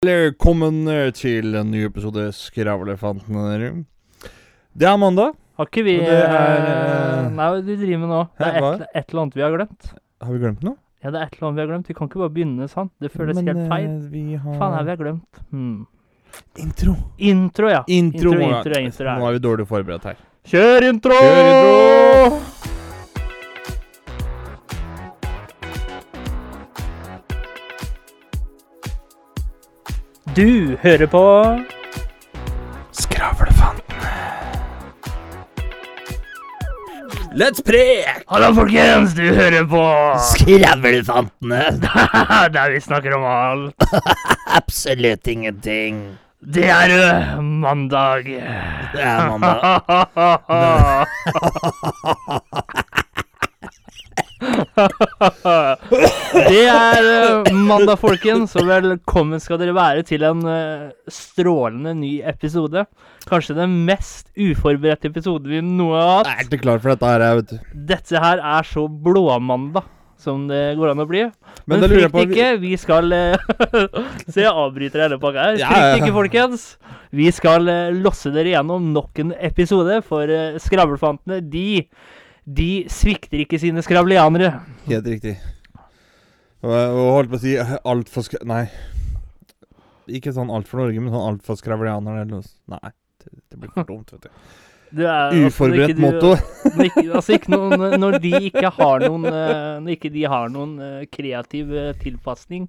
Velkommen til en ny episode Skravlefantene. Det er mandag. Har ikke vi det er, eh, Nei, du driver med nå? Det er et, et eller annet vi har glemt. Har vi glemt noe? Ja, det er et eller annet vi har glemt. Vi kan ikke bare begynne sånn. Det føles helt feil. eh, vi har Faen, er vi har glemt? Hmm. Intro. Intro, ja. Intro. Intro, intro, intro, intro, Nå er vi dårlig forberedt her. Kjør intro! Kjør intro! Du hører på Skravlefantene. Let's prek! Hallo, folkens! Du hører på Skravlefantene. Der vi snakker om alt. Absolutt ingenting. Det er uh, mandag. Det er mandag. Det er eh, mandag, folkens, og velkommen skal dere være til en eh, strålende ny episode. Kanskje den mest uforberedte episoden vi noe har hatt. Jeg er ikke klar for dette her, jeg, vet du. Dette her er så blåmandag som det går an å bli. Men Men, frykt på- ikke, vi skal Se, jeg avbryter hele pakka her. Ja, Frykt ikke, folkens. Vi skal eh, losse dere gjennom nok en episode, for skravlefantene, de de svikter ikke sine skravlianere. Helt riktig. Og og holdt på å si altfor skra... Nei. Ikke sånn alt for Norge, men sånn altfor skravlianer eller noe. Nei, det, det blir for dumt, vet du. Er, altså, Uforberedt altså, motto. Altså noen, når de ikke har noen eh, Når ikke de har noen eh, kreativ eh, tilpasning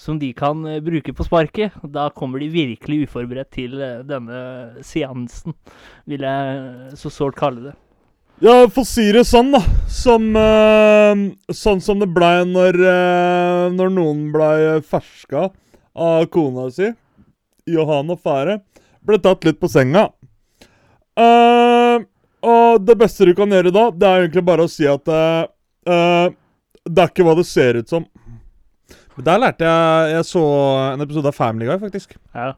som de kan bruke på sparket, da kommer de virkelig uforberedt til denne seansen, vil jeg så sårt kalle det. Ja, for å si det sånn, da. Som uh, Sånn som det blei når, uh, når noen blei ferska av kona si, Johan og Fære, ble tatt litt på senga. Uh, og det beste du kan gjøre da, det er egentlig bare å si at Det er ikke hva det ser ut som. Men Der lærte jeg Jeg så en episode av Family Guy, faktisk. Ja.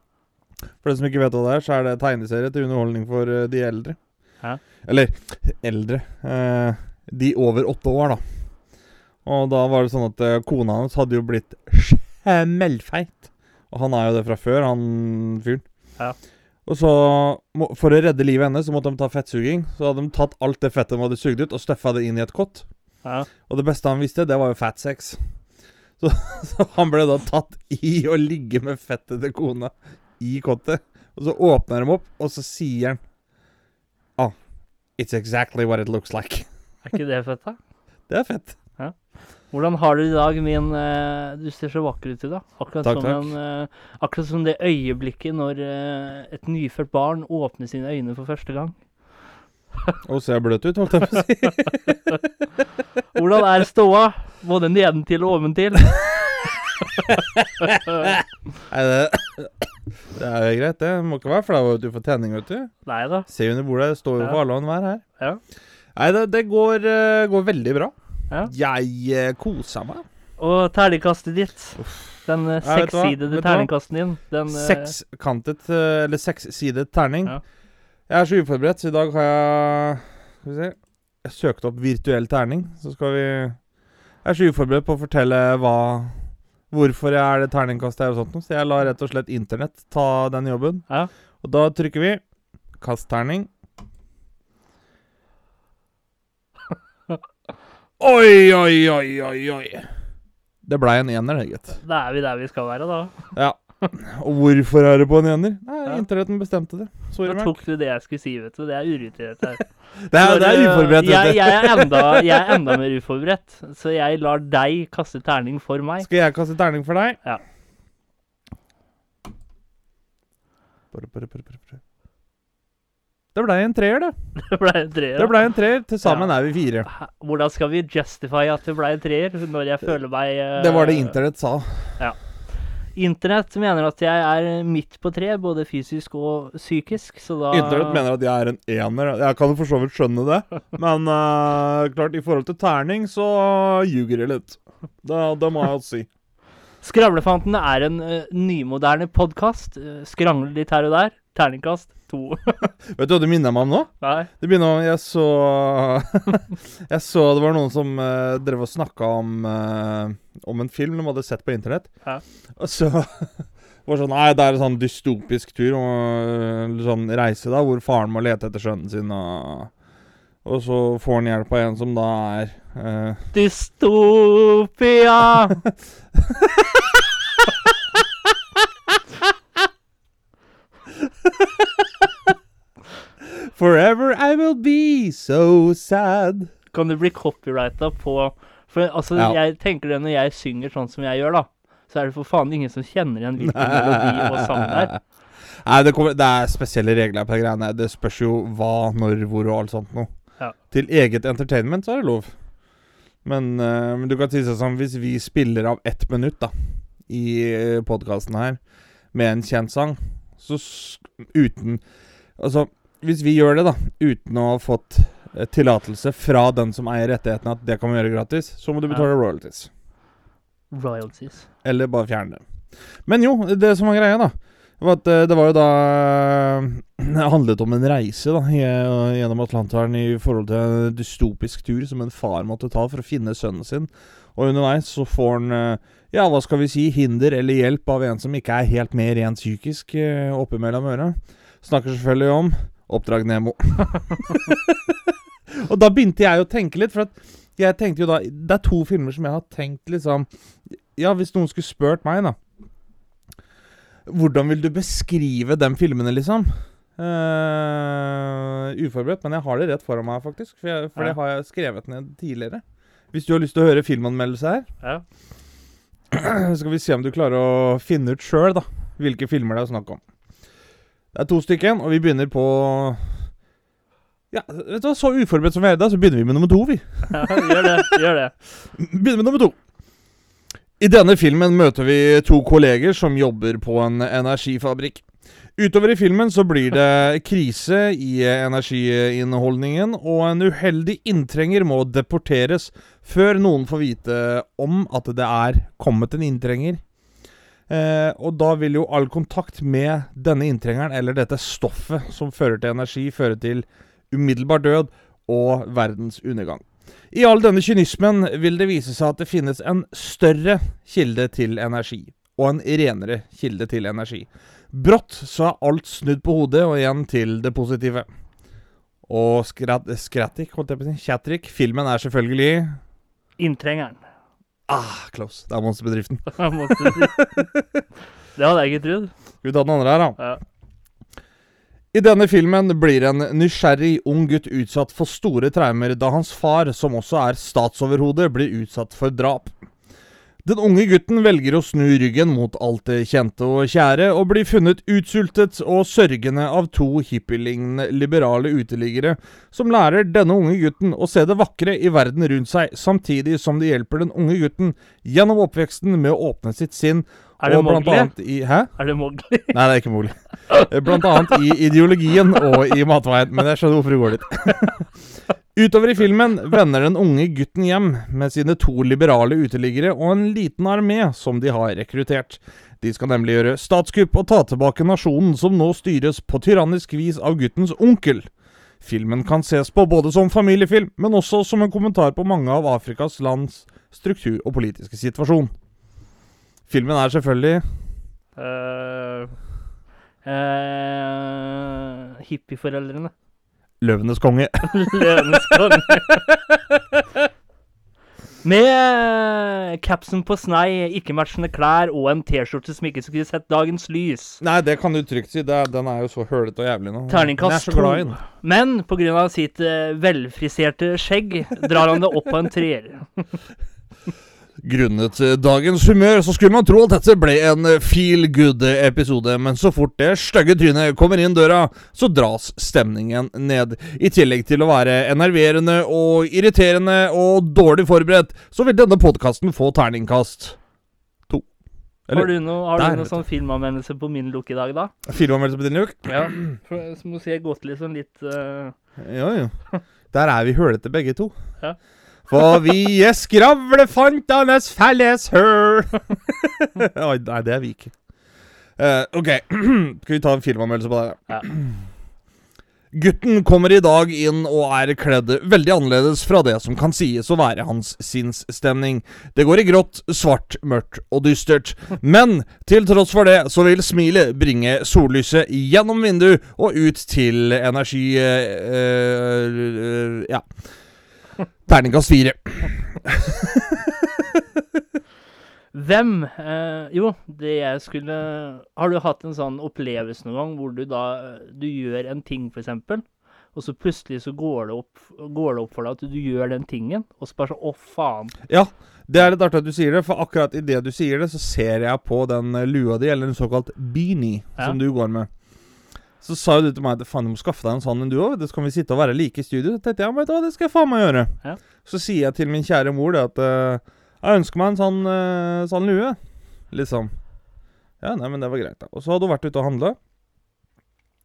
For de som ikke vet hva det er, så er det tegneserie til underholdning for de eldre. Ja. Eller eldre. Eh, de over åtte år, da. Og da var det sånn at eh, kona hans hadde jo blitt smellfeit. Og han er jo det fra før, han fyren. Ja. Og så, må, for å redde livet hennes, så måtte de ta fettsuging. Så hadde de tatt alt det fettet de hadde sugd ut, og støffa det inn i et kott. Ja. Og det beste han visste, det var jo fatsex. Så, så han ble da tatt i å ligge med fettet til kona i kottet. Og så åpner de opp, og så sier han it's exactly what it looks like. Er ikke det fett, da? Det er fett. Hvordan har du det i dag, min eh, Du ser så vakker ut i dag. Akkurat, Takk, som, takk. En, eh, akkurat som det øyeblikket når eh, et nyfødt barn åpner sine øyne for første gang. Og ser bløt ut, holdt jeg på å si. Hvordan er ståa? Både nedentil og oventil. Nei, det, det er jo greit, det. Må ikke være flau over at du får tenning, vet du. Nei da. Se under bordet, det står jo Ja. for alle og enhver her. Ja. Nei, det, det går, uh, går veldig bra. Ja. Jeg uh, koser meg. Og terningkastet ditt. Den uh, sekssidede terningkasten din. Den, Sekskantet, eller sekssidet terning. Ja. Jeg er så uforberedt, så i dag har jeg Skal vi se Jeg søkte opp virtuell terning. Så skal vi Jeg er så uforberedt på å fortelle hva Hvorfor er det terningkastet her og sånt noe. Så jeg lar rett og slett internett ta den jobben. Ja. Og da trykker vi kast terning. Oi, oi, oi, oi, oi. Det blei en ener, det, gitt. Da er vi der vi skal være, da. Ja. Og hvorfor er det på en ener? Nei, Ja. Internetten bestemte det. Sorry, Da tok du det jeg skulle si, vet du. Det er urutinert her. Det er, det er eh, uforberedt. Jeg, vet du. jeg, er enda, jeg er enda mer uforberedt, så jeg lar deg kaste terning for meg. Skal jeg kaste terning for deg? Ja. Det blei en treer, det. Det ble en treer. Det ble en treer. Til sammen Ja. er vi fire. Hvordan skal vi justify at det ble en treer, når jeg føler meg uh, Det var det internett sa. Internett mener at jeg er midt på tre, både fysisk og psykisk, så da Internett mener at jeg er en ener. Jeg kan jo for så vidt skjønne det. Men uh, klart, i forhold til terning, så ljuger jeg litt. Det, det må jeg jo si. Skravlefantene er en uh, nymoderne podkast. skrangler litt her og der. Terningkast to. Vet du hva det minner meg om nå? Nei. Det begynner om, Jeg så Jeg så det var noen som uh, drev og snakka om eh, Om en film de hadde sett på internett. Ja. Og så var sånn, nei, Det er en sånn dystopisk tur, og, sånn reise, da, hvor faren må lete etter sønnen sin. Og, og så får han hjelp av en som da er eh, Dystopia! Forever I will be so sad. Kan du bli copyrighta på For altså, Ja. jeg tenker det når jeg synger sånn som jeg gjør, da. Så er det for faen ingen som kjenner igjen hvilken melodi og sang det er. Nei, det, kommer, det er spesielle regler på de greiene. Det spørs jo hva, når, hvor og alt sånt noe. Ja. Til eget entertainment så er det lov. Men, uh, men du kan si det sånn hvis vi spiller av ett minutt da i podkasten her med en kjent sang, så uten Altså, hvis vi gjør det, da, uten å ha fått eh, tillatelse fra den som eier rettighetene, at det kan vi gjøre gratis, så må du betale royalties. Royalties. Eller bare fjerne det. Men jo, det som er greia, da eh, Det var jo da Det handlet om en reise da gjennom Atlanteren i forhold til en dystopisk tur som en far måtte ta for å finne sønnen sin. Og underveis så får han eh, Ja, hva skal vi si? Hinder eller hjelp av en som ikke er helt med rent psykisk eh, oppe mellom øra. Snakker selvfølgelig om Oppdrag Nemo. og da begynte jeg å tenke litt, for jeg tenkte jo da Det er to filmer som jeg har tenkt liksom Ja, hvis noen skulle spurt meg, da Hvordan vil du beskrive de filmene, liksom? Uh, uforberedt, men jeg har det rett foran meg, faktisk. For, jeg, for Ja. det har jeg skrevet ned tidligere. Hvis du har lyst til å høre filmanmeldelse her, Ja. skal vi se om du klarer å finne ut sjøl. Hvilke filmer det er snakk om. Det er to stykker, og vi begynner på Ja, vet du hva, så uforberedt som vi er i dag, så begynner vi med nummer to, vi. ja, gjør det. Gjør det. Begynner med nummer to. I denne filmen møter vi to kolleger som jobber på en energifabrikk. Utover i filmen så blir det krise i energiinnholdningen, og en uheldig inntrenger må deporteres før noen får vite om at det er kommet en inntrenger. Eh, og da vil jo all kontakt med denne inntrengeren, eller dette stoffet som fører til energi, føre til umiddelbar død og verdens undergang. I all denne kynismen vil det vise seg at det finnes en større kilde til energi, og en renere kilde til energi. Brått så er alt snudd på hodet, og igjen til det positive. Og skrat holdt jeg på å si, Chattrick, filmen er selvfølgelig Inntrengeren. Ah, close. Det er monsterbedriften. Det hadde jeg ikke trodd. Skal vi ta den andre her, da? Ja. I denne filmen blir en nysgjerrig ung gutt utsatt for store traumer da hans far, som også er statsoverhode, blir utsatt for drap. Den unge gutten velger å snu ryggen mot alt det kjente og kjære, og blir funnet utsultet og sørgende av to hippielignende liberale uteliggere, som lærer denne unge gutten å se det vakre i verden rundt seg, samtidig som de hjelper den unge gutten gjennom oppveksten med å åpne sitt sinn. Er det og blant annet i Hæ? Er det Mowgli? Nei, det er ikke mulig. Eh, Blant annet i ideologien og i matveien, men jeg skjønner hvorfor det går dit. Utover i filmen vender den unge gutten hjem med sine to liberale uteliggere og en liten armé som de har rekruttert. De skal nemlig gjøre statskupp og ta tilbake nasjonen som nå styres på tyrannisk vis av guttens onkel. Filmen kan ses på både som familiefilm, men også som en kommentar på mange av Afrikas lands struktur og politiske situasjon. Filmen er selvfølgelig Uh, uh, Hippieforeldrene. Løvenes konge. Løvenes konge. Med eh, capsen på snei, ikke-matchende klær og en T-skjorte som ikke skulle sett dagens lys. Nei, det kan du trygt si. Er- den er jo så hølete og jævlig nå. Terningkast to. Men pga. sitt velfriserte skjegg drar han det opp på en treer. Grunnet eh, dagens humør så skulle man tro at dette ble en eh, feel good-episode, men så fort det stygge trynet kommer inn døra, så dras stemningen ned. I tillegg til å være enerverende og irriterende og dårlig forberedt, så vil denne podkasten få terningkast to. Har du noe, har du noe sånn filmanmeldelse på min look i dag, da? Filmanmeldelse på din luk? Ja. For, så må jeg gått sånn litt uh, Ja, ja. Der er vi hølete begge to. Ja. For vi er skravlefantenes felles hør. Nei, det er vi ikke. Uh, ok, skal vi ta en filmanmeldelse på det? Ja. Gutten kommer i dag inn og er kledd veldig annerledes fra det som kan sies å være hans sinnsstemning. Det går i grått, svart, mørkt og dystert. Men til tross for det så vil smilet bringe sollyset gjennom vinduet og ut til energi... øh, øh, ja. Terningkast fire. Hvem eh, Jo, det jeg skulle Har du hatt en sånn opplevelse noen gang hvor du da Du gjør en ting, eksempel, og så plutselig så går det opp, går det opp for deg at du gjør den tingen, og så bare sånn Å, faen. Ja, det er litt artig at du sier det, for akkurat idet du sier det, så ser jeg på den eh, lua di, eller en såkalt beanie, Ja. som du går med. Så sa jo du til meg at faen, du må skaffe deg en sånn en du òg, så kan vi sitte og være like i studio. Så tenkte jeg, ja, det skal jeg faen meg gjøre. Ja. Så sier jeg til min kjære mor det at uh, jeg ønsker meg en sånn, uh, sånn lue. Liksom. Ja, nei, men det var greit, da. Og så hadde hun vært ute og handla.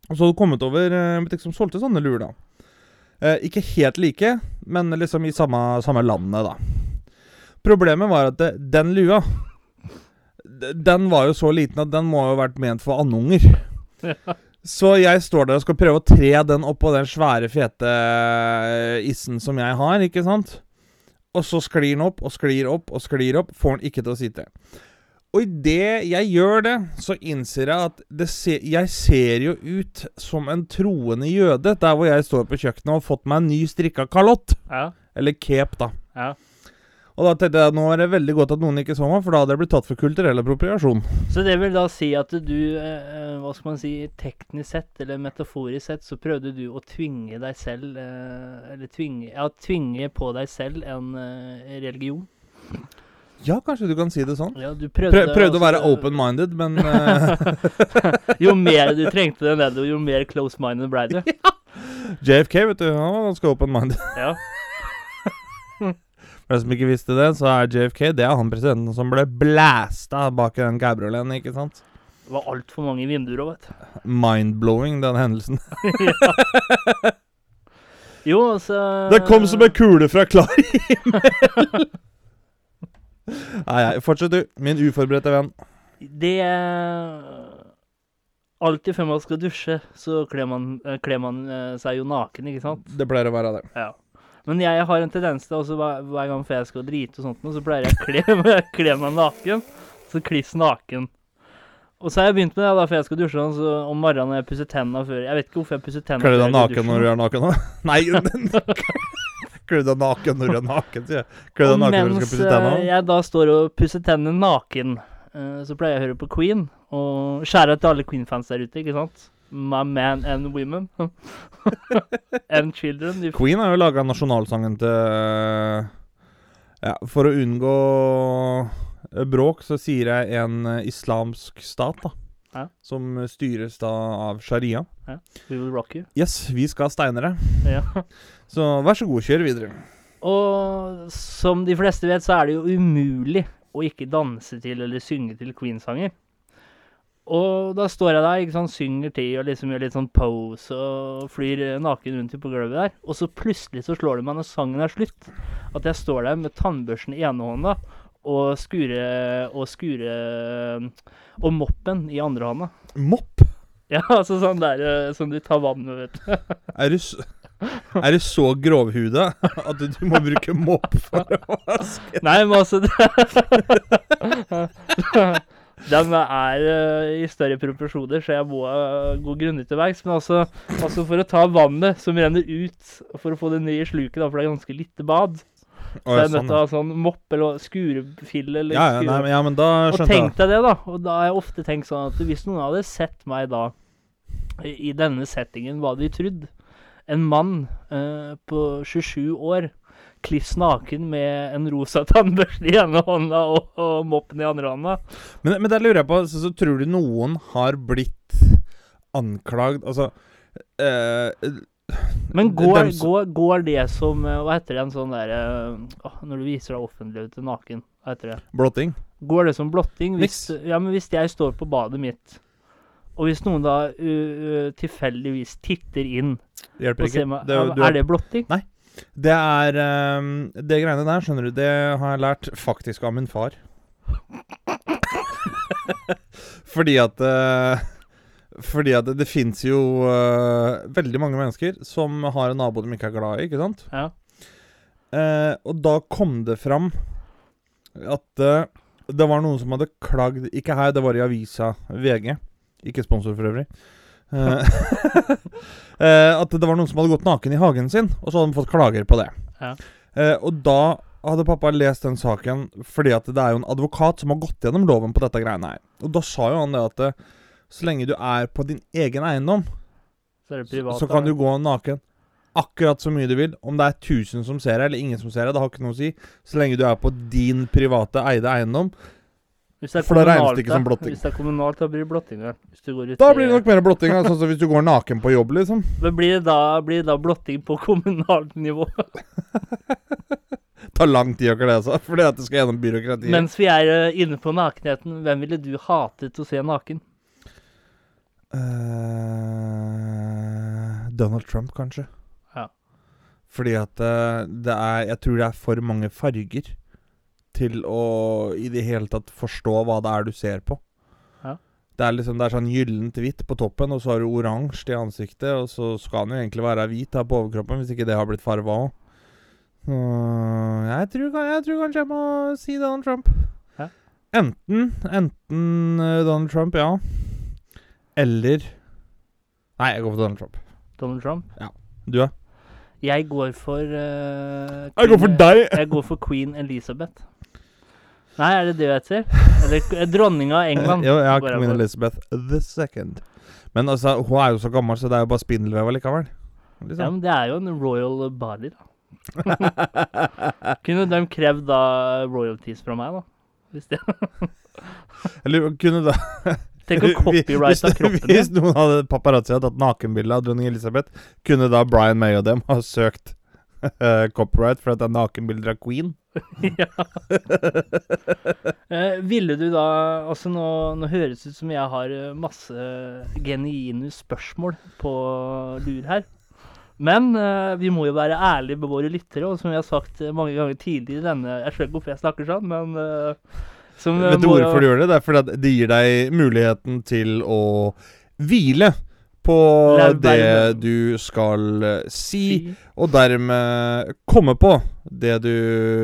Og så hadde hun kommet over eh, en butikk som solgte sånne luer, da. Eh, ikke helt like, men liksom i samme, samme landet, da. Problemet var at det, den lua Den var jo så liten at den må ha vært ment for andunger. Så jeg står der og skal prøve å tre den oppå den svære, fete eh, issen som jeg har, ikke sant? Og så sklir den opp og sklir opp og sklir opp. Får den ikke til å sitte. Og idet jeg gjør det, så innser jeg at det se, jeg ser jo ut som en troende jøde der hvor jeg står på kjøkkenet og har fått meg en ny strikka kalott. Ja. Eller cape, da. ja. Og da tenkte jeg at nå er det veldig godt at noen ikke så meg, for da hadde jeg blitt tatt for kulturell appropriasjon. Så det vil da si at du, eh, hva skal man si, teknisk sett, eller metaforisk sett, så prøvde du å tvinge deg selv eh, Eller tvinge Ja, tvinge på deg selv en eh, religion. Ja, kanskje du kan si det sånn. Ja, du prøvde Prøv, prøvde å være altså, open-minded, men eh, Jo mer du trengte det ned, jo mer close-minded ble du. Ja. JFK, vet du, han var ganske open-minded. Ja. For de som ikke visste det, så er JFK det er han presidenten som ble blæsta bak i den cabrioleten, ikke sant? Det var altfor mange vinduer òg, vet du. Mind-blowing, den hendelsen. Jo, altså Det kom som en kule fra klar himmel! Nei, nei, fortsett du, min uforberedte venn. Det Alltid før man skal dusje, så kler man, eh, kler man eh, seg jo naken, ikke sant? Det pleier å være det. Ja. Men jeg har en tendens til også hver, hver gang jeg skal drite og sånt, så pleier jeg å kle, kle meg naken. Så kliss naken. Og så har jeg begynt med det da, før jeg skal dusje. Så om morgenen når jeg pusser tennene før Jeg vet ikke hvorfor jeg pusser tennene du før deg jeg går i naken når du er naken? Nei, kler du deg naken når du er naken, sier jeg. Kler du deg naken når du skal pusse tennene? Mens jeg da står og pusser tennene naken, eh, så pleier jeg å høre på Queen. Og skjære til alle Queen-fans der ute, ikke sant? My man and women. and children. If... Queen har jo laga nasjonalsangen til Ja, for å unngå eh, bråk, så sier jeg en eh, islamsk stat, da. Ja. Som styres da av sharia. We will rock you. Yes, vi skal steine steinere. Ja. Så vær så god, kjør videre. Og som de fleste vet, så er det jo umulig å ikke danse til eller synge til Queen-sanger. Og da står jeg der, ikke sant, synger til og liksom gjør litt sånn pose og flyr naken rundt på gulvet der. Og så plutselig så slår det meg når sangen er slutt, at jeg står der med tannbørsten i ene hånda og skure og skure og moppen i andre hånda. Mopp? Ja, altså sånn der eh, som du tar vann med, vet du. Er du, er du så grovhuda at du må bruke mopp for å vaske? Nei, men altså Den er uh, i større proporsjoner, så jeg må uh, gå grundig til verks. Men altså, altså for å ta vannet som renner ut, for å få det ned i sluket, da, for det er ganske lite bad, så jeg er nødt sånn, til å ha sånn mopp eller skurefille eller Ja, ja, nei, men, ja, men da Og tenkte tenk jeg. deg det, da. Og da har jeg ofte tenkt sånn at hvis noen hadde sett meg da i i denne settingen, hva hadde de trodd? En mann eh, på 27 år, kliss naken med en rosa tannbørste i ene hånda og, og moppen i andre hånda. Men, men der lurer jeg på, så, så tror du noen har blitt anklagd Altså eh, Men går, som- går, går det som eh, Hva heter det en sånn derre åh, Når du viser deg offentlig til naken, hva heter det? Blotting? Går det som blotting? Hvis, ja, men hvis jeg står på badet mitt, og hvis noen da uh, tilfeldigvis titter inn Hjelper og ser ikke. meg, Det, du Er det blotting? Det er um, Det greiene der, skjønner du, det har jeg lært faktisk av min far. Fordi at uh, Fordi at det, det fins jo uh, veldig mange mennesker som har en nabo de ikke er glad i, ikke sant? Ja. Uh, og da kom det fram at det var noen som hadde klagd Ikke her, det var i avisa VG. Ikke sponsor for øvrig. Eh, eh, at det var noen som hadde gått naken i hagen sin, og så hadde de fått klager på det. Ja. Eh, og da hadde pappa lest den saken fordi at det er jo en advokat som har gått gjennom loven på dette greiene her. Og da sa jo han det at så lenge du er på din egen eiendom, Så er det privat. så kan du gå naken akkurat så mye du vil. Om det er 1000 som ser deg, eller ingen som ser deg, det har ikke noe å si. Så lenge du er på din private eide eiendom. For da regnes det ikke som blotting. Hvis det er kommunalt, da blir det blotting. da. Hvis du går ut Da blir det nok mer blotting. Sånn som hvis du går naken på jobb, liksom. Men blir det da, blir det da blotting på kommunalt nivå? Tar lang tid å kle seg, fordi at det skal gjennom byråkratiet. Mens vi er uh, inne på nakenheten, hvem ville du hatet å se naken? Uh, Donald Trump, kanskje. Ja. Fordi at uh, det er Jeg tror det er for mange farger til å i det hele tatt forstå hva det er du ser på. Ja. Det er liksom Det er sånn gyllent hvitt på toppen, og så har du oransje i ansiktet, og så skal den jo egentlig være hvit da på overkroppen, hvis ikke det har blitt farva òg. Jeg, tror jeg tror kanskje jeg må si Donald Trump. Ja. Enten Enten eh, Donald Trump, ja. Eller Nei, jeg går for Donald Trump. Donald Trump? Ja. Du, da? Jeg går for eh, Jeg går for deg! Jeg går for Queen Elizabeth. Nei, er det det hun heter? Eller k- dronninga av England. Jo, jeg Queen. Elizabeth the second. Men altså, hun er jo så gammel, så det er jo bare spindelvev allikevel. Ja, Liksom. men det er jo en royal body, da. Kunne de krevd da royalties fra meg, da? Hvis det Eller kunne da Tenk å copyrighte kroppen Hvis noen hadde paparazzi hadde tatt nakenbilde av dronning Elisabeth, kunne da Brian May og dem ha søkt eh, copyright for at det er nakenbilder av queen? ja. Eh, ville du da Altså, nå, nå høres det ut som jeg har eh, masse genuine spørsmål på lur her. Men eh, vi må jo være ærlige med våre lyttere, og som jeg har sagt eh, mange ganger tidligere i denne Jeg skjønner ikke hvorfor jeg snakker sånn, men eh, som eh, Vet du hvorfor du gjør det? Det er fordi det gir deg muligheten til å hvile på det du skal eh, si, og dermed komme på det du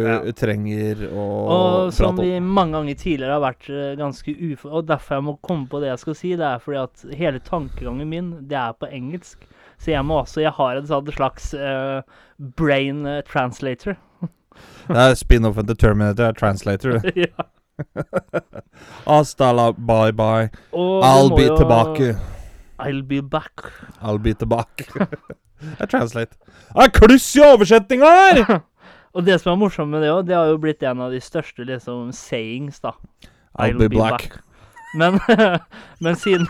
Ja. trenger å Og som vi mange ganger tidligere har vært eh, ganske ufor Og derfor jeg må komme på det jeg skal si, det er fordi at hele tankegangen min, det er på engelsk. Så jeg må også Jeg har en sånn slags uh, brain translator. Det er spin-offen til Terminator, er Translator. ja. Hasta la bye bye. I'll be jo- tilbake. I'll be back. I'll be tilbake. Jeg translate. Det er kluss i oversettinga her! Og det som er morsomt med det òg, det har jo blitt en av de største liksom sayings, da. I'll be black. Men, men siden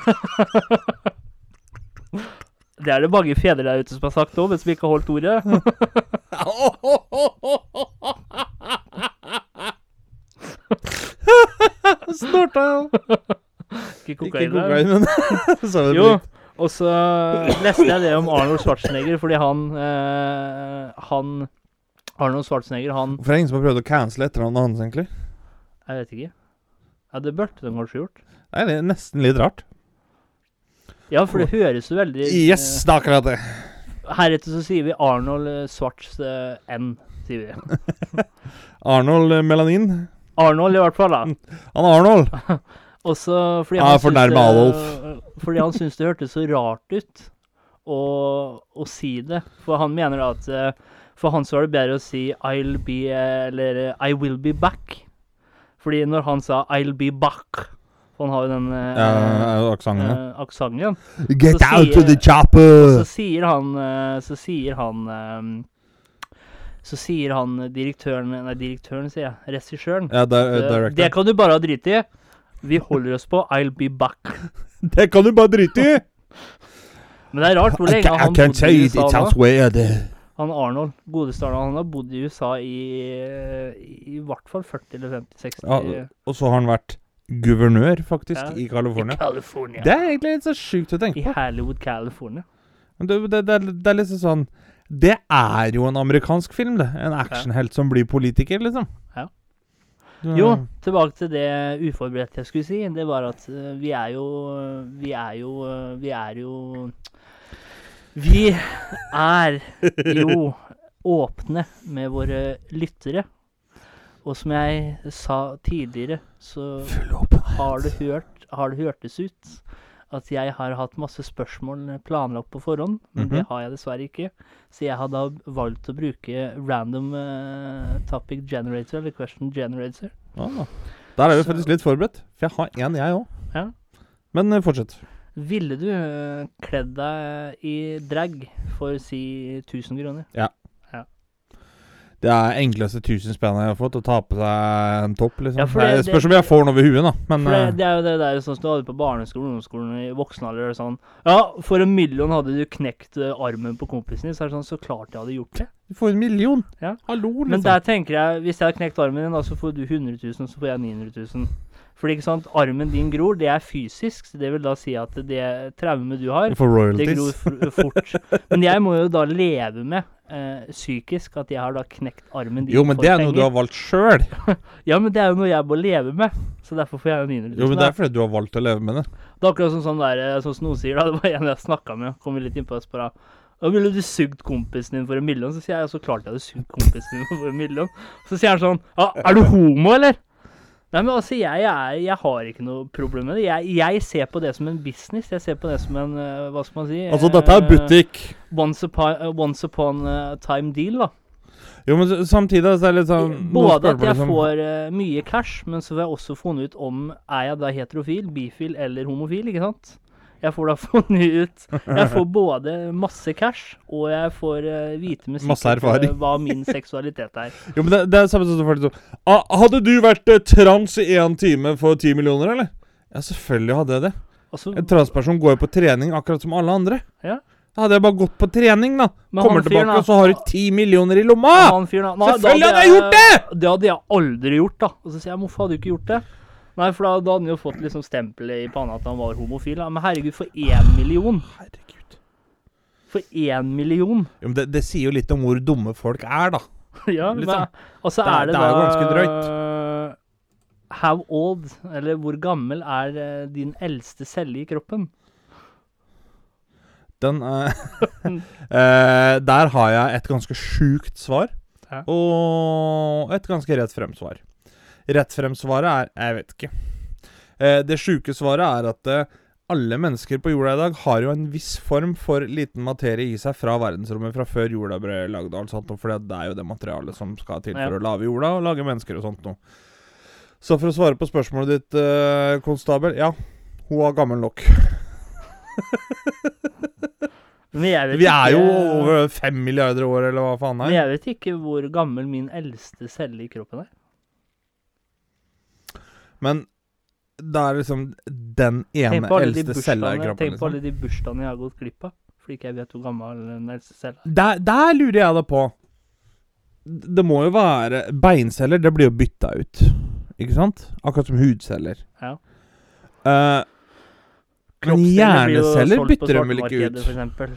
Det er det mange fedre der ute som har sagt òg, men som ikke har holdt ordet. Snorta jeg Ikke kokain. Ikke kokain, men så det Jo, og så leste jeg det om Arnold Schwarzenegger, fordi han eh, Han Arnold Schwarzenegger, han Hvorfor er det ingen som har prøvd å cancele etternavnet hans, egentlig? Jeg vet ikke. Ja, det burde de kanskje gjort. Nei, Det er nesten litt rart. Ja, for det høres jo veldig Yes, det er akkurat det. eh, Heretter så sier vi Arnold eh, Schwartz eh, N, sier vi. Arnold eh, Melanin. Arnold i hvert fall, da. Han Arnold. Og så fordi han ja, fornærme det- Adolf. Fordi han syntes det hørtes så rart ut å, å si det. For han mener da at eh, For han så var det bedre å si 'I'll be' eller 'I will be back'. Fordi når han sa 'I'll be back' For han har jo den eh, aksenten. eh. Get så out sier- of the chopper! Så sier han eh, Så sier han Så sier han direktøren Nei, direktøren, sier jeg. Regissøren. Ja, Eh. Det kan du bare ha driti i. Vi holder oss på 'I'll be back'. Det kan du bare drite i! Men det er rart hvor lenge I han bodde i USA nå. Han Arnold, godeste Arnold, han har bodd i USA i, i hvert fall 40 eller 50-60 Ja, og så har han vært guvernør, faktisk, Ja. i California. Det er egentlig litt så sjukt å tenke på. I. Hollywood, California. Men Det, det, det, det er liksom sånn Det er jo en amerikansk film, det. En actionhelt som blir politiker, liksom. Du- Jo, tilbake til det uforberedte jeg skulle si. Det var at eh, vi er jo Vi er jo eh, Vi er jo Vi er jo åpne med våre lyttere. Og som jeg sa tidligere, så har det, hørt, har det hørtes ut at jeg har hatt masse spørsmål planlagt på forhånd, men det Mhm. har jeg dessverre ikke. Så jeg har da valgt å bruke random uh, topic generator, eller question generator. Ah, der er vi faktisk litt forberedt. For jeg har én, jeg òg. Ja. Men eh, fortsett. Ville du eh, kledd deg i drag for si 1000 kroner? Det er enkleste tusen spenn jeg har fått, å ta på seg en topp, liksom. Ja, det, det- spørs om jeg får den over huet, da. Men det, eh, det er jo det der sånn som du hadde på barneskolen, ungdomsskolen, i voksen alder. Sånn Ja, for en million hadde du knekt eh, armen på kompisen din. Så er det sånn, så klart jeg hadde gjort det. du får en million. Ja. Hallo, liksom. Men der tenker jeg, hvis jeg hadde knekt armen din, da, så får du 100 000, så får jeg 900 000. Fordi ikke sant, armen din gror, det er fysisk. Så det vil da si at det traumet du har, det gror fort. Men jeg må jo da leve med eh, psykisk at jeg har da knekt armen din Jo, men det er noe du har valgt sjøl. Ja, men det er jo noe jeg må leve med. Så derfor får jeg 900 000. Jo, men det er fordi du har valgt å leve med det. Det er akkurat sånn, sånn der, eh, sånn som sier, da. Det var en jeg snakka med, kom litt innpå og spør da ville du sugd kompisen din for en million? Så sier jeg så klart jeg hadde sugd kompisen din for en million. Så sier han sånn Ja, er du homo, eller? Nei, men altså, jeg, er, jeg har ikke noe problem med det. Jeg, jeg ser på det som en business. Jeg ser på det som en eh, Hva skal man si? Altså, dette er eh, butikk. Once upon, eh, once upon a time deal, da. Jo, men samtidig så er det litt sånn Både at jeg liksom- får uh, mye cash, men så får jeg også funnet ut om er jeg da heterofil, bifil eller homofil, ikke sant? Jeg får da funnet ut Jeg får både masse cash, og jeg får uh, vite med sikkerhet eh, hva min seksualitet er. Jo, men det, det er samme som folk sånn ah, Hadde du vært eh, trans i én time for ti millioner, eller? Ja, selvfølgelig hadde jeg det. Altså, En transperson går jo på trening akkurat som alle andre. Ja. Da hadde jeg bare gått på trening, da. Men Kommer tilbake, da- og så har du ti millioner i lomma! Nei, da Selvfølgelig hadde jeg gjort det! Det hadde jeg aldri gjort, da. Og så sier jeg hvorfor hadde du ikke gjort det? Nei, for da, da hadde han jo fått liksom stempelet i panna at han var homofil. Da. Men herregud, for én million! Herregud. For én million! Jo, men det, det sier jo litt om hvor dumme folk er, da. ja, men, sånn. og så Det er- det, det, det er jo da ganske drøyt. How old, eller hvor gammel er eh, din eldste celle i kroppen? Den uh, uh, Der har jeg et ganske sjukt svar. Ja. Og et ganske rett frem-svar. Rett frem-svaret er Jeg vet ikke. Eh, det sjuke svaret er at eh, alle mennesker på jorda i dag har jo en viss form for liten materie i seg fra verdensrommet fra før jorda ble lagd. altså, For det er jo det materialet som skal til Ja. for å lage jorda og lage mennesker og sånt noe. Så for å svare på spørsmålet ditt, eh, konstabel Ja, hun var gammel nok. Men Vi er jo ikke- over fem milliarder år, eller hva faen Men er. jeg vet ikke hvor gammel min eldste celle i kroppen er. Men da er liksom den ene eldste cella i kroppen. tenk på Liksom. alle de bursdagene jeg har gått glipp av. Fordi ikke jeg vet hvor gammel den eldste cella er. Der, der lurer jeg deg på. Det må jo være Beinceller, det blir jo bytta ut. Ikke sant? Akkurat som hudceller. Ja. Uh, men hjerneceller bytter de vel ikke ut? For.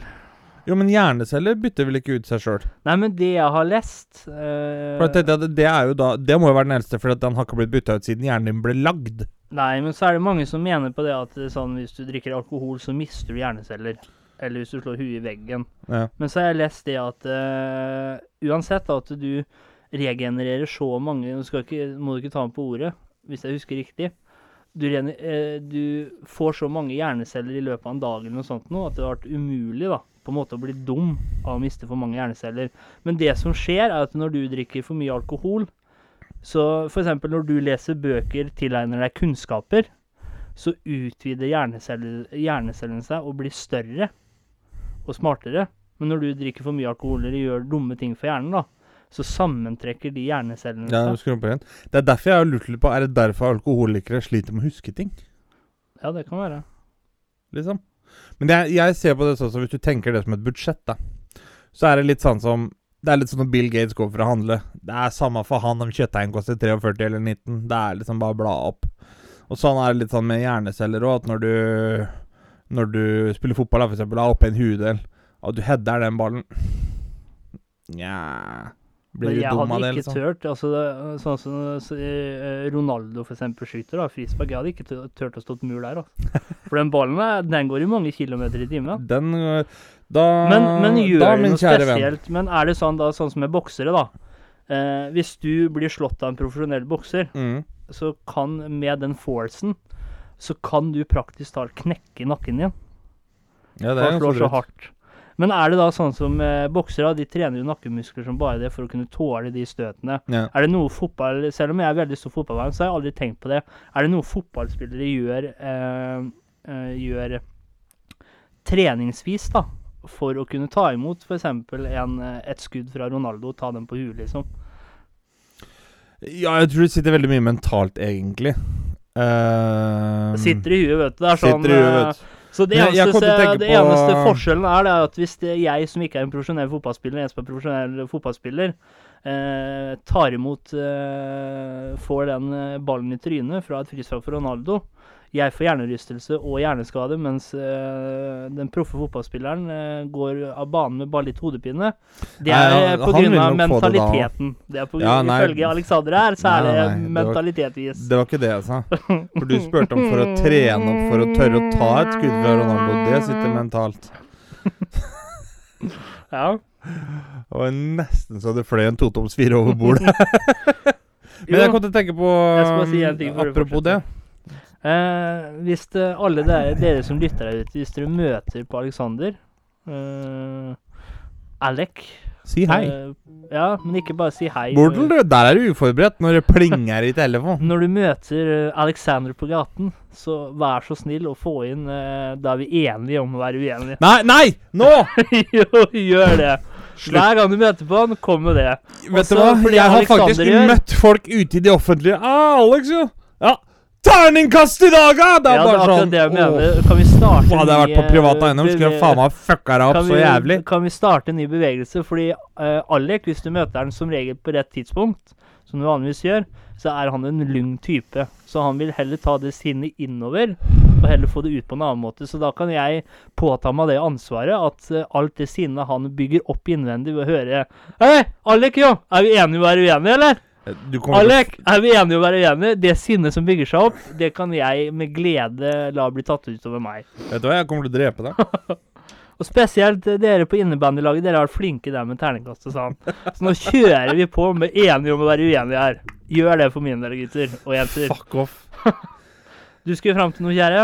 Jo, men hjerneceller bytter vel ikke ut seg sjøl? Nei, men det jeg har lest uh, For jeg tenkte at det er jo da Det må jo være den eldste, for den har ikke blitt bytta ut siden hjernen din ble lagd. Nei, men så er det mange som mener på det at sånn, hvis du drikker alkohol, så mister du hjerneceller. Eller hvis du slår huet i veggen. Ja. Men så har jeg lest det at uh, uansett at du regenererer så mange Nå må du ikke ta meg på ordet, hvis jeg husker riktig. Du, rene, eh, du får så mange hjerneceller i løpet av en dag eller noe sånt nå, at det har vært umulig da, på en måte å bli dum av å miste for mange hjerneceller. Men det som skjer, er at når du drikker for mye alkohol, så f.eks. når du leser bøker, tilegner deg kunnskaper, så utvider hjernecellene seg og blir større og smartere. Men når du drikker for mye alkohol eller gjør dumme ting for hjernen, da, så sammentrekker de hjernecellene Ja, seg. igjen. Det er derfor jeg har lurt litt på Er det derfor alkoholikere sliter med å huske ting? Ja, det kan være. liksom. Men jeg, jeg ser på det sånn som hvis du tenker det som et budsjett, da. Så er det litt sånn som Det er litt sånn når Bill Gates går for å handle. Det er samme for han om kjøttdeigen koster 43 eller 19. Det er liksom bare å bla opp. Og sånn er det litt sånn med hjerneceller òg, at når du Når du spiller fotball, eksempel, har oppe en huedel, og du header den ballen Nja Blir du jeg dum av hadde det? ikke Liksom? tørt altså Sånn som så, eh, Ronaldo for eksempel skyter, da, frispark. Jeg hadde ikke turt å stå mur der. Altså. For den ballen den går i mange kilometer i timen. Den øh, Da, Men, men gjør da, min noe kjære venn. spesielt? Men er det sånn da, sånn som med boksere, da. Eh, hvis du blir slått av en profesjonell bokser, Mm. så kan med den forcen så kan du praktisk talt knekke nakken din. Ja, det er ganske drøyt. Men er det da sånn som eh, boksere, de trener jo nakkemuskler som bare det for å kunne tåle de støtene. Ja. Er det noe fotball Selv om jeg er veldig stor fotballvenn, så har jeg aldri tenkt på det. Er det noe fotballspillere gjør eh, eh, gjør treningsvis, da, for å kunne ta imot f.eks. et skudd fra Ronaldo og ta dem på huet, liksom? Ja, jeg tror det sitter veldig mye mentalt, egentlig. Uh, sitter i huet, vet du. Det er sånn huet, eh, vet du. Så det eneste, jeg eneste, det på- forskjellen er det at hvis det er jeg som ikke er en profesjonell fotballspiller, en som er profesjonell fotballspiller, eh, tar imot eh, Får den eh, ballen i trynet fra et frispark for Ronaldo. Jeg får hjernerystelse og hjerneskade, mens eh, den proffe fotballspilleren eh, går av banen med bare litt hodepine. Det Nei, er ja, eh, på grunn av nok det mentaliteten. Det er på Ja, nei. Ifølge Alexander her, så er Nei, det nei, mentalitetvis. Det var ikke det jeg sa. For du spurte om for å trene opp for å tørre å ta et skudd fra Ronaldo. Det sitter mentalt. Ja. Det var nesten så det fløy en totoms fire over bordet. Men jeg kom til å tenke på Jeg si Apropos det. Eh, hvis det, alle dere, dere som lytter der ute, hvis dere møter på Alexander eh, Alec Si hei. eh, ja, men ikke bare si hei. Bordel, du. Der er du uforberedt når det plinger i telefonen. Når du møter eh, Alexander på gaten, så vær så snill å få inn eh, Da er vi enige om å være uenige. Nei, nei! Nå! jo, gjør det. Slutt. Hver gang du møter på han, kom med det. Vet Også du hva? Jeg har Alexander faktisk gjør- møtt folk ute i det offentlige. Ah, Alex, jo. Ja. Terningkast i dag, ja! Det er Ja, det er sånn det jeg mener. Kan vi starte Hadde jeg vært på privat eh, eiendom, skulle jeg faen meg fucka deg opp vi, så jævlig. Kan vi starte en ny bevegelse? Fordi uh, Alec, hvis du møter han som regel på rett tidspunkt, som du vanligvis gjør, så er han en lung type. Så han vil heller ta det sinnet innover, og heller få det ut på en annen måte. Så da kan jeg påta meg det ansvaret at uh, alt det sinnet han bygger opp innvendig ved å høre Hei, Alec, jo! Er vi enige om å være uenige, eller? Å Alec, er vi enige om å være uenige? Det sinnet som bygger seg opp, det kan jeg med glede la bli tatt ut over meg. Vet du hva, jeg kommer til å drepe deg. Og spesielt eh, dere på innebandelaget, dere har vært flinke der med terningkast og sånn. Så nå kjører vi på med enige om å være uenige her. Gjør det for min del, gutter og jenter. Fuck off. Du skulle fram til noe, kjære?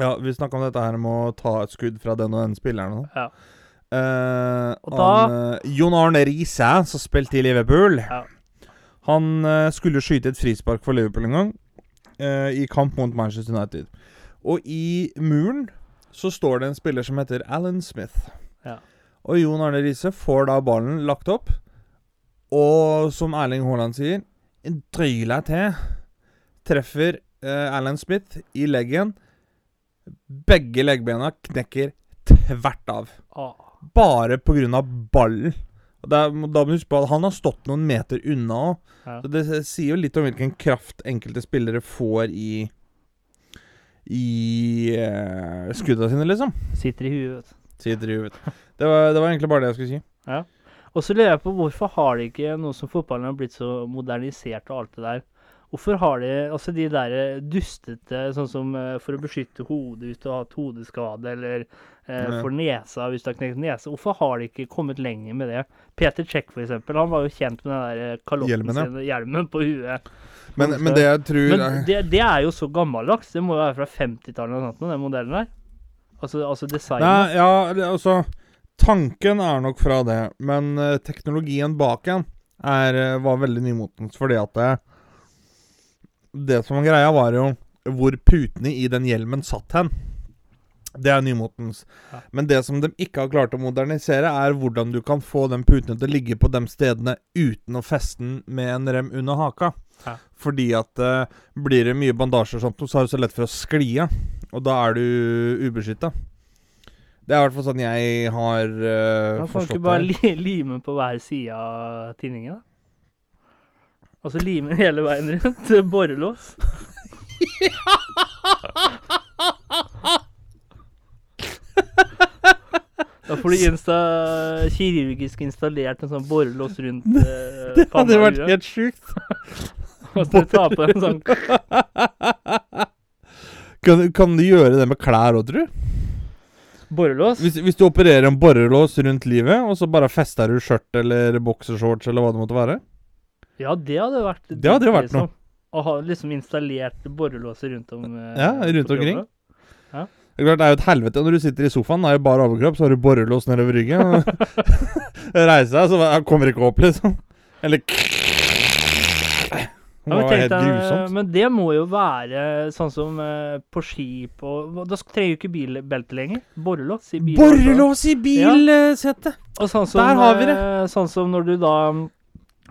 Ja, vi snakka om dette her med å ta et skudd fra den og den spilleren. Ja. Eh, Og da- han, eh, Jon Arne Riise, som spilte i Liverpool, Ja. Han eh, skulle skyte et frispark for Liverpool en gang, eh, i kamp mot Manchester United. Og i muren så står det en spiller som heter Alan Smith. Ja. Og Jon Arne Riise får da ballen lagt opp, og som Erling Haaland sier, drøyler til, treffer uh, Alan Smith i leggen. Begge leggbena knekker tvert av. Ah. Bare pga. ballen. Da må du huske på at Han har stått noen meter unna òg. Ja. Så det sier jo litt om hvilken kraft enkelte spillere får i I uh, skudda sine, liksom. Sitter i huet. Sitter i huet. Det var, det var egentlig bare det jeg skulle si. Og så lurer jeg på hvorfor har de ikke noe som fotballen har blitt så modernisert og alt det der. Hvorfor har de altså de der dustete, sånn som eh, for å beskytte hodet hvis du har hatt hodeskade, eller eh, for nesa hvis du har knekt nese. Hvorfor har de ikke kommet lenger med det? Peter Check, for eksempel, han var jo kjent med den der eh, kalotten sin, hjelmen på huet. Men, men det jeg tror Men det, det er jo så gammeldags. Det må jo være fra 50-tallet eller noe sånt, den modellen der. Altså, altså designet. Nei, ja, altså Tanken er nok fra det, men uh, teknologien bak den eh, var veldig nymotens. Fordi at det, det som var greia, var jo hvor putene i den hjelmen satt hen. Det er nymotens. Ja. Men det som de ikke har klart å modernisere, er hvordan du kan få den putene til å ligge på de stedene uten å feste den med en rem under haka. Ja. Fordi at eh, blir det mye bandasje og sånt, så er det så lett for å skli av. Og da er du ubeskytta. Det er i hvert fall sånn jeg har uh, Man kan du ikke bare li lime på hver side av tinningen, da? Altså lime hele veien rundt. Borrelås. Da får du insta kirurgisk installert en sånn borrelås rundt eh, Det hadde vært helt sjukt. Og så ta på en sånn Kan, kan du gjøre det med klær òg, tror du? borrelås. Hvis, hvis du opererer en borrelås rundt livet, og så bare fester du skjørt eller boksershorts eller hva det måtte være? Ja, det hadde vært Det hadde jo vært liksom. Å ha liksom installert borrelåser rundt om eh, Ja, rundt omkring. Det er klart, det er jo et helvete når du sitter i sofaen, det er jo bare overkropp, så har du borrelås nedover ryggen. Reiser deg, så jeg kommer ikke opp, liksom. Eller Det Ja, men, var helt grusomt. men det må jo være sånn som eh, på skip og Da trenger jo ikke bilbelte lenger. Borrelås i bil. Borrelås i bilsettet! Og sånn som, Der har vi det. eh, Sånn som når du da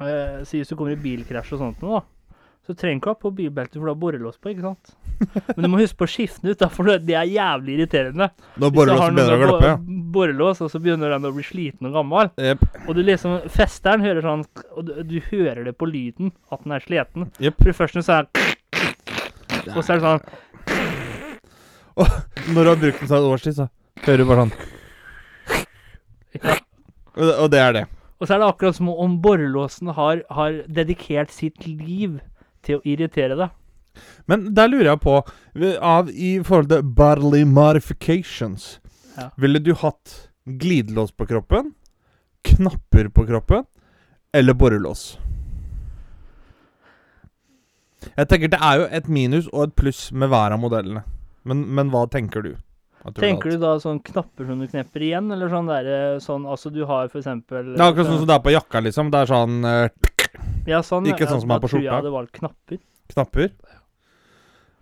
eh, Si hvis du kommer i bilkrasj og sånt noe, da. Så trenger du ikke ha på bilbelte, for du har borrelås på, ikke sant? Men du må huske på å skifte den ut, da, for det er jævlig irriterende. Når borrelåsen begynner å glappe, ja. Borrelås, og så begynner den å bli sliten og gammel. Yep. Og du liksom Festeren hører sånn Og du, du hører det på lyden at den er sliten. Yep. For første så er det Og så er det sånn Når du har brukt den sånn et års tid, så hører du bare sånn. ja. Og det, og det er det. Og så er det akkurat som om borrelåsen har, har dedikert sitt liv til å irritere deg. Men der lurer jeg på, av, i forhold til bodily modifications Ja. Ville du hatt glidelås på kroppen, knapper på kroppen eller borrelås? Jeg tenker Det er jo et minus og et pluss med hver av modellene. Men, men hva tenker du? Tenker du da sånn knapper som du knepper igjen, eller sånn derre sånn Altså du har for eksempel Det er akkurat sånn som det er på jakka, liksom. Det er sånn eh, Ja, sånn. ikke ja, sånn som er da på tror jeg hadde valgt knapper. knapper.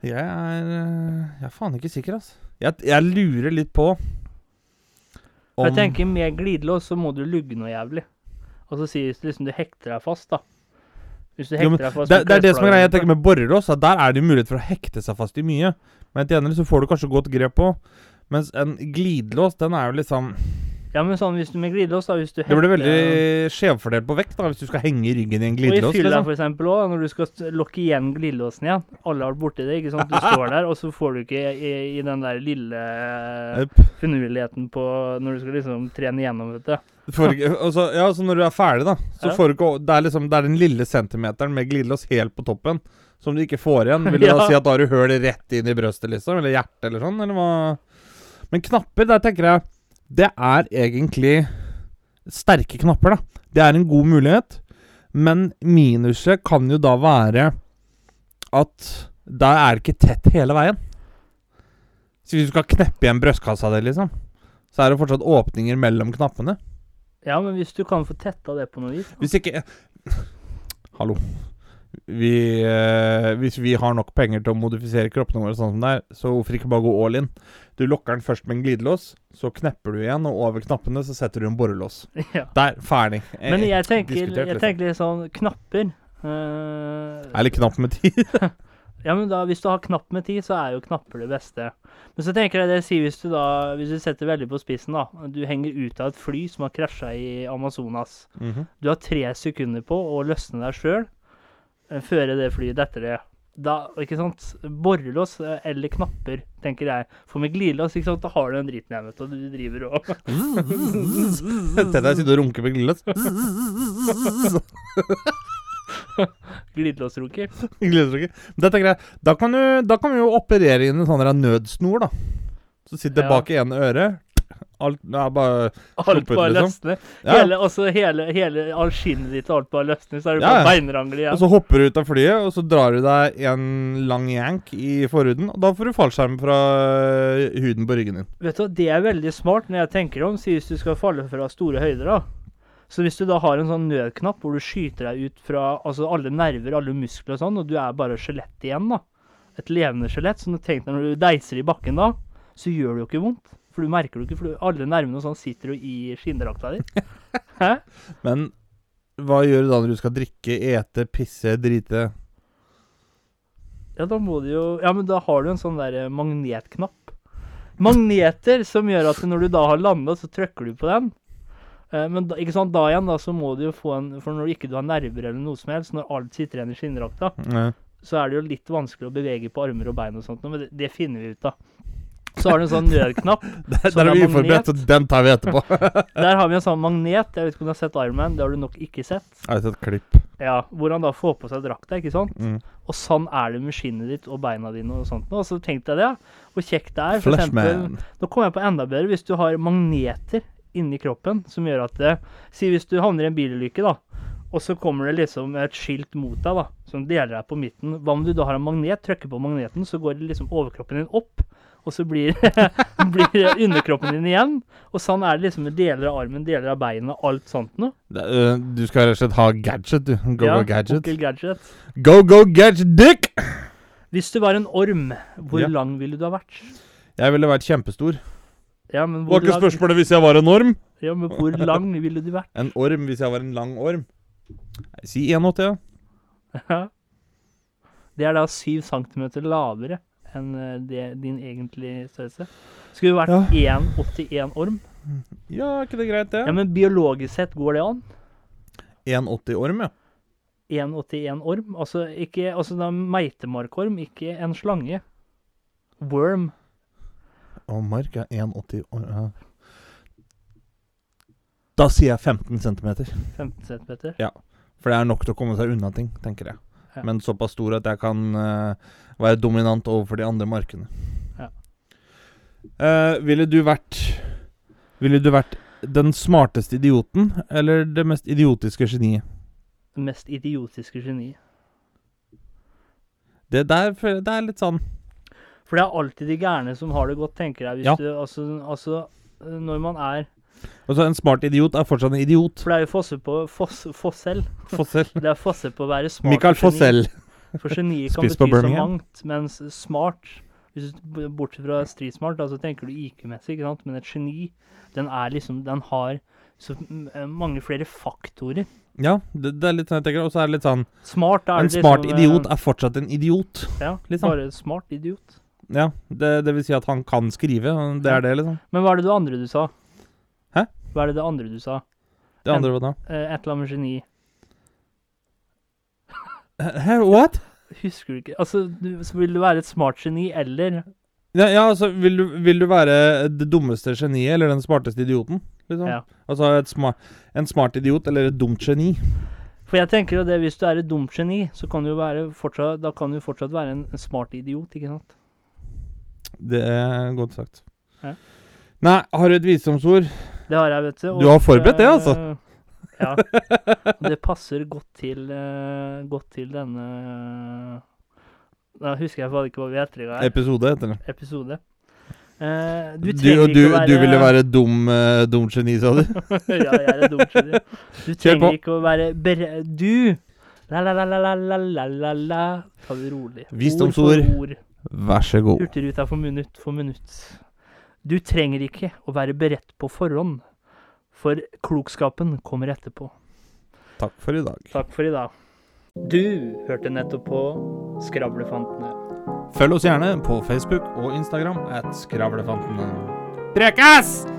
Jeg er eh, Jeg er faen ikke sikker, altså. Jeg, jeg lurer litt på om Jeg tenker Med glidelås så må du lugge noe jævlig. Og så sies det liksom du hekter deg fast, da. Hvis du Jo, men deg fast det, det er det som er greia. Jeg tenker med borrelås, at der er det mulighet for å hekte seg fast i mye. Men til gjengjeld så får du kanskje godt grep på. Mens en glidelås, den er jo liksom Ja, men sånn hvis du med glidelås, da hvis du Det blir veldig skjevfordelt på vekt da, hvis du skal henge ryggen i en glidelås. Og i fylla Liksom. for eksempel òg, når du skal lokke igjen glidelåsen igjen. Alle har vært borti det, ikke sant. Du står der, og så får du ikke i, i den der lille Jep. finurligheten på når du skal liksom trene gjennom, vet du. Du får ikke- og så- ja, så når du er ferdig, da, så Ja. får du ikke Det er liksom Det er den lille centimeteren med glidelås helt på toppen som du ikke får igjen. Vil det da si at da har du høl rett inn i brøstet, liksom? Eller hjertet, eller sånn? Eller hva? Men knapper, der tenker jeg Det er egentlig sterke knapper, da. Det er en god mulighet. Men minuset kan jo da være at da er det ikke tett hele veien. Så hvis du skal kneppe igjen brystkassa di, liksom, så er det fortsatt åpninger mellom knappene. Ja, men hvis du kan få tetta det på noe vis da. Hvis ikke Hallo. Vi, eh, hvis vi har nok penger til å modifisere kroppene våre sånn som det er, så hvorfor ikke bare gå all in? Du lokker den først med en glidelås, så knepper du igjen, og over knappene så setter du en borrelås. ja. Der, ferdig. Eh, Men jeg tenker, jeg liksom. tenker litt sånn knapper Uh, Er litt knapp med tid. Ja, men da, hvis du har knapp med tid, så er jo knapper det beste. Men så tenker jeg det sier hvis du da Hvis du setter veldig på spissen, da. Du henger ut av et fly som har krasja i Amazonas. Mhm. Du har tre sekunder på å løsne deg sjøl før det flyet detter det. Da, ikke sant? Borrelås eh, eller knapper, tenker jeg. For med glidelås, ikke sant, da har du den driten jeg vet. Og du driver og Tenk deg sitte og runke med glidelås. glidelåsrunker. Glidelåsrunker. Da kan, du, da kan vi jo operere inn en sånn der nødsnor, da. Så sitter Ja. bak i ene øret. Alt ja, bare Alt bare liksom. løsner. Ja. Hele, også hele, hele all skinnet ditt og alt bare løsner, så er det Ja, bare beinrangle igjen. Og så hopper du ut av flyet, og så drar du deg en lang yank i forhuden. Og da får du fallskjerm fra øh, huden på ryggen din. Vet du, Det er veldig smart når jeg tenker om, så hvis du skal falle fra store høyder. da. Så hvis du da har en sånn nødknapp hvor du skyter deg ut fra altså alle nerver, alle muskler og sånn, og du er bare skjelett igjen, da. Et levende skjelett. Så tenk deg når du deiser i bakken da, så gjør det jo ikke vondt. For du merker det ikke, for alle nervene og sånn sitter jo i skinndrakta di. Hæ? Men hva gjør du da når du skal drikke, ete, pisse, drite? Ja, da må du jo Ja, men da har du en sånn der eh, magnetknapp. Magneter som gjør at når du da har landa, så trykker du på den. Eh, men da, ikke sant, da igjen da, så må du jo få en For når du ikke har nerver eller noe som helst, når alt sitter igjen i skinndrakta, Nei. så er det jo litt vanskelig å bevege på armer og bein og sånt, men det, det finner vi ut av. Så har du en sånn nødknapp. Der, der er vi er uforberedt, så den tar vi etterpå. Der har vi en sånn magnet. Jeg vet ikke om du har sett Ironman. Det har du nok ikke sett. Jeg har sett klipp. Ja, Hvor han da får på seg drakta, ikke sant. Mm. Og sånn er det med skinnet ditt og beina dine og sånt. Og så tenkte jeg det. Hvor kjekt det er. For eksempel, Flashman. nå kom jeg på enda bedre hvis du har magneter inni kroppen som gjør at det Si hvis du havner i en bilulykke, da. Og så kommer det liksom et skilt mot deg da, som deler deg på midten. Hva om du da har en magnet, trykker på magneten, så går liksom overkroppen din opp. Og så blir, blir underkroppen din igjen. Og sånn er det liksom med deler av armen, deler av beina, alt sånt noe. Øh, du skal rett og slett ha gadget, du. Go, Ja, go, gadget. Gadget. Go, go, gadget, dick! Hvis du var en orm, hvor Ja. lang ville du ha vært? Jeg ville vært kjempestor. Ja, men Var ikke lang, spørsmålet hvis jeg var en orm? ja, men hvor lang ville du vært? En orm hvis jeg var en lang orm. Si 1,80, ja. Ja. Det er da 7 cm lavere enn eh, det, din egentlige størrelse. Skulle du vært 1,81 orm? Ja, er ikke det greit, det? Ja, men biologisk sett går det an. 1,80 orm, ja. 1,81 orm. Altså ikke Altså da meitemarkorm, ikke en slange. Worm. Og Mark er 1,80 uh, Da sier jeg 15 cm. 15 centimeter. For det er nok til å komme seg unna ting, tenker jeg. Ja. Men såpass stor at jeg kan uh, være dominant overfor de andre markene. Ja. Uh, ville du vært Ville du vært den smarteste idioten eller det mest idiotiske geniet? Det mest idiotiske geniet. Det der det er litt sånn For det er alltid de gærne som har det godt, tenker jeg. Hvis Ja. du, altså, altså, når man er Altså, en smart idiot er fortsatt en idiot. For det er jo Fosse på Foss, Fossell. Fossel. Det er Fosse på å være smart. Michael og geni. Fossel. For geni kan bety så mangt, mens smart hvis du, Bortsett fra stridsmart, da, så tenker du IQ-messig, ikke sant? Men et geni, den er liksom Den har så eh, mange flere faktorer. Ja, det, det er litt sånn jeg tenker. Og så er det litt sånn Smart er En smart liksom, idiot er fortsatt en idiot. Ja, liksom. bare smart idiot. Ja, det, det vil si at han kan skrive. Det er det, liksom. Men hva er det det andre du sa? Hæ? Hva er det det andre du sa? Det andre hva da? Eh, et eller annet geni. Hæ, what? Husker du ikke? Altså, du, vil du være et smart geni, eller Ja, ja altså, vil du, vil du være det dummeste geniet eller den smarteste idioten? Liksom? Ja. Altså et sma en smart idiot eller et dumt geni? For jeg tenker jo det, hvis du er et dumt geni, så kan du jo være fortsatt Da kan du fortsatt være en, en smart idiot, ikke sant? Det er godt sagt. Ja. Nei, har du et visdomsord? Det har jeg, vet du. og Du har forberedt det, eh, altså? Ja. Det passer godt til eh, Godt til denne Da husker jeg ikke hva vi heter. Episode heter det. Episode. Uh, du Du, du, være du ville være dum, uh, dum geni, sa du? Ja, jeg er et dumt geni. Du trenger ikke å være bere... Du! La-la-la-la-la-la-la-la. Ta det rolig. Visdomsord. Ord. Vær så god. Hurtigruta for minutt for minutt. Du trenger ikke å være beredt på forhånd, for klokskapen kommer etterpå. Takk for i dag. Takk for i dag. Du hørte nettopp på Skravlefantene. Følg oss gjerne på Facebook og Instagram at Skravlefantene. Prekas!